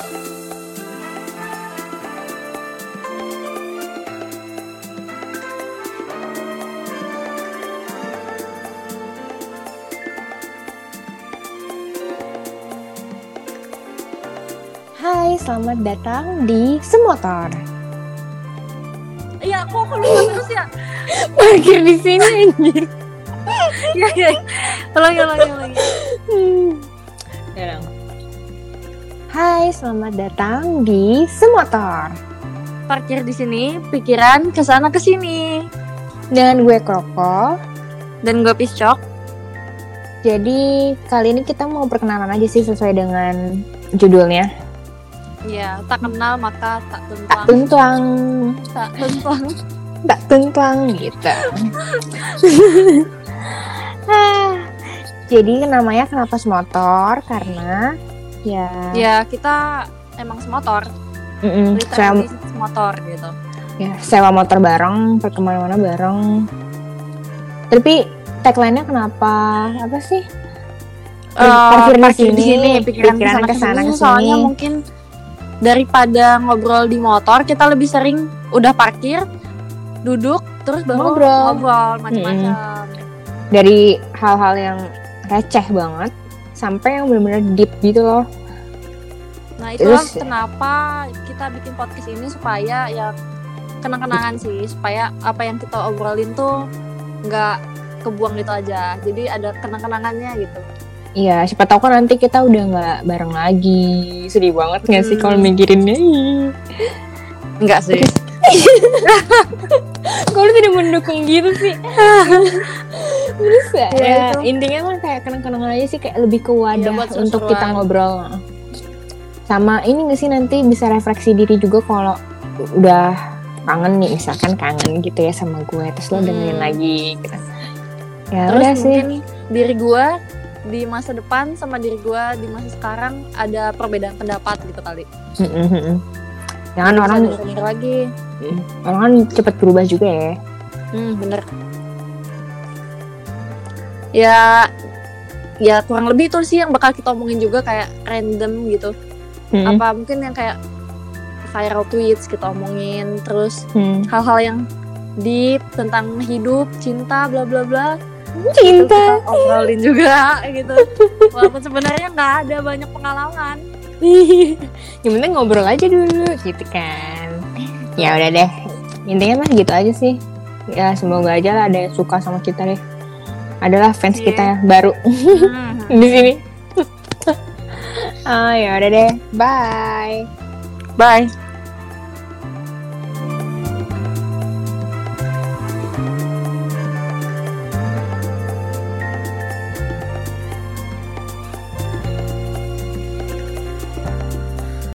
Hai, selamat datang di Semotor. Iya, kok aku lupa terus ya? Parkir di sini anjir. Iya, iya. Ulangi, ulangi, ulangi. Ya dong. Hai, selamat datang di Semotor. Parkir di sini, pikiran ke sana ke sini. Dengan gue Kroko. Dan gue piscok. Jadi kali ini kita mau perkenalan aja sih sesuai dengan judulnya. Iya, tak kenal maka tak Tak tuntang. tuntuang, Tak tuntang. tak tuntuang gitu. Ah, Jadi namanya kenapa semotor? Karena ya, Ya, kita emang semotor. mm-mm, sewa, Literally semotor gitu. ya, sewa motor bareng, ke mana-mana bareng. Tapi tagline-nya kenapa? Apa sih? Eh, Parkir di parkir sini, pikiran, pikiran ke sana ke sana ke sini. ke sini. Soalnya mungkin daripada ngobrol di motor, kita lebih sering udah parkir, duduk, terus baru Ngobrol. ngobrol macam-macam. Dari hal-hal yang receh banget sampai yang benar-benar deep gitu loh. Nah itulah Terus- kenapa kita bikin podcast ini supaya ya kenang-kenangan sih supaya apa yang kita obrolin tuh nggak kebuang gitu aja jadi ada kenang-kenangannya gitu Iya, siapa tahu kan nanti kita udah nggak bareng lagi. Sedih banget nggak sih Hmm. kalau mikirinnya? enggak sih Kalau tidak mendukung gitu sih. Terus ya, Ya, ya, itu. intinya kan kayak kenang-kenangan aja sih kayak lebih ke wadah Iya, buat untuk kita ngobrol. Sama ini nggak sih nanti bisa refleksi diri juga kalau udah kangen nih misalkan kangen gitu ya sama gue terus lo Hmm. dengerin lagi gitu. Ya terus udah sih. mungkin diri gua di masa depan sama diri gua di masa sekarang ada perbedaan pendapat gitu kali Mm-mm, mm-mm. Jangan Bisa orang lagi orang kan cepet berubah juga ya. hmm bener ya ya kurang lebih itu sih yang bakal kita omongin juga kayak random gitu. Mm-mm. apa mungkin yang kayak viral tweets kita omongin terus Hmm. hal-hal yang deep tentang hidup cinta bla bla bla. Cinta. kita obrolin juga gitu. Walaupun sebenarnya nggak ada banyak pengalaman. Yang penting ngobrol aja dulu gitu kan. Ya udah deh. Intinya mah gitu aja sih. Ya semoga aja lah ada yang suka sama kita deh adalah fans Iya. kita yang baru. Hmm. di sini. Ah ya udah deh. Bye. Bye